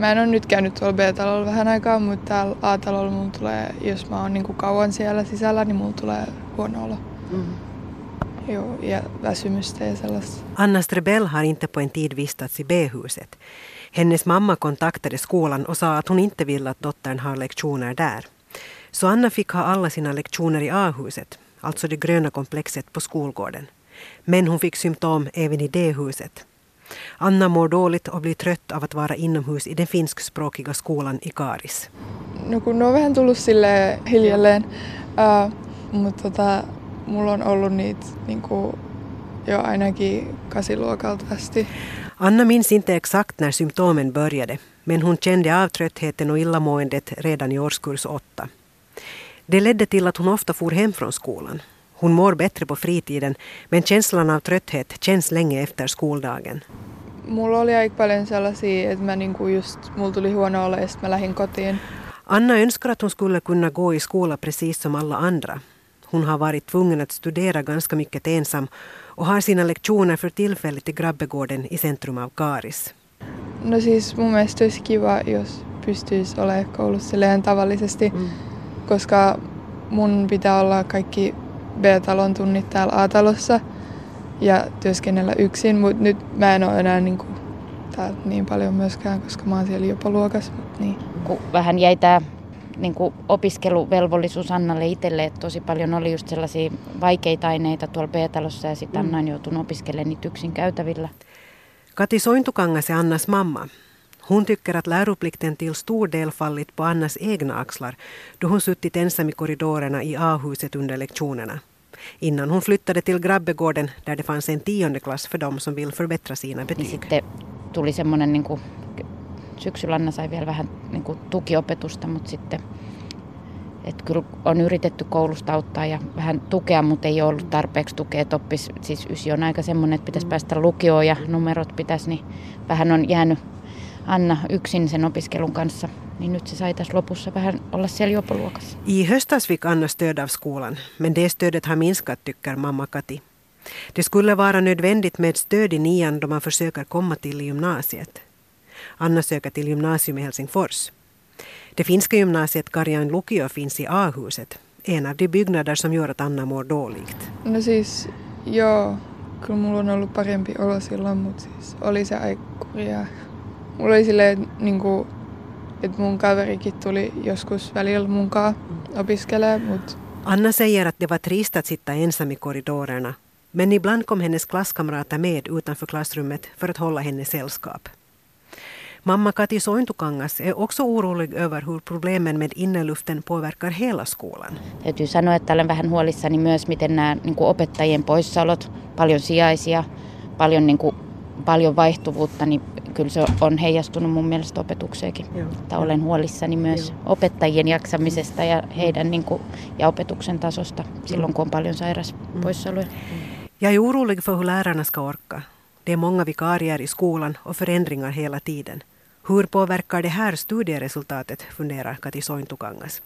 mä en ole nyt käynyt tuolla B-talolla vähän aikaa, mutta täällä A-talolla mulla tulee, jos mä oon niinku kauan siellä sisällä, niin mulla tulee huono olo. Mm. Joo, ja väsymystä ja sellaista. Anna Strebell har inte på en tid vistats i B-huset. Hennes mamma kontaktade skolan och sa att hon inte ville att dottern har lektioner där. Så Anna fick ha alla sina lektioner i A-huset, alltså det gröna komplexet på skolgården. Men hon fick symptom även i D-huset. Anna mår dåligt och blir trött av att vara inomhus i den finskspråkiga skolan i Karis. No kun on vähän tullut sille hiljalleen, uh, mutta tota, mulla on ollut niitä niinku, jo ainakin kasiluokalta asti. Anna minns inte exakt när symptomen började, men hon kände av tröttheten och illamåendet redan i årskurs åtta. Det ledde till att hon ofta for hem från skolan. Hon mår bättre på fritiden, men känslan av trötthet känns länge efter skoldagen. Mulla oli aika paljon sellaisia, että mä niinku just, mulla tuli huono olo ja mä lähdin kotiin. Anna önskar att hon skulle kunna gå i skola precis som alla andra. Hon har varit tvungen att studera ganska mycket ensam och har sina lektioner för tillfället i Grabbegården i centrum av Karis. No siis mun mielestä olisi kiva, jos pystyisi olemaan koulussa tavallisesti, mm. koska mun pitää olla kaikki B-talon tunnit täällä A-talossa ja työskennellä yksin, mutta nyt mä en ole enää niin, kuin, täällä niin paljon myöskään, koska mä oon siellä jopa luokas. Niin. Kun vähän jäi tää niin kuin opiskeluvelvollisuus Annalle itselle, että tosi paljon oli just sellaisia vaikeita aineita tuolla B-talossa ja sitten mm. Anna on joutunut opiskelemaan niitä yksin käytävillä. Kati Sointukangas är Annas mamma. Hon tycker att läroplikten till stor del fallit på Annas egna axlar då hon suttit ensam i korridorerna i A-huset under lektionerna. Innan hon flyttade till Grabbegården där det fanns en tionde klass för dem som vill förbättra sina betyg. Niin sitten tuli semmoinen niin kuin syksyllä Anna sai vielä vähän niin kuin tukiopetusta, mutta sitten että kyllä on yritetty koulusta auttaa ja vähän tukea, mutta ei ole ollut tarpeeksi tukea. Että oppis, siis ysi on aika semmoinen, että pitäisi mm. päästä lukioon ja numerot pitäisi, niin vähän on jäänyt Anna yksin sen opiskelun kanssa. Niin nyt se sai tässä lopussa vähän olla siellä jopoluokassa. I höstas fick Anna stöd av skolan, men det stödet har minskat tycker mamma Kati. Det skulle vara nödvändigt med stöd i nian då man försöker komma till gymnasiet. Anna söker till gymnasium i Helsingfors. Det finska gymnasiet Karjan Lukio finns i A-huset, en av de byggnader som gör att Anna mår dåligt. No siis, joo, kyllä mulla on ollut parempi olo silloin, mutta siis oli se aika kurjaa. Mulla oli silleen, niin kuin, että mun kaverikin tuli joskus välillä munkaan opiskelemaan, mutta Anna säger att det var trist att sitta ensam i korridorerna, men ibland kom hennes klasskamrater med utanför klassrummet för att hålla henne sällskap. Mamma Kati Sointukangas är också orolig över hur problemen med inneluften påverkar hela skolan. Täytyy sanoa, että olen vähän huolissani myös, miten nämä niin opettajien poissaolot, paljon sijaisia, paljon, niin kuin, paljon vaihtuvuutta, niin kyllä se on heijastunut mun mielestä opetukseenkin. Että olen huolissani myös Joo. opettajien jaksamisesta ja heidän niin kuin, ja opetuksen tasosta silloin, kun on paljon sairaspoissaoloja. Jag är orolig för hur lärarna ska orka. Det är många vikarier i skolan och förändringar hela tiden. Hur påverkar det här studieresultatet, funderar Kati Sointukangas.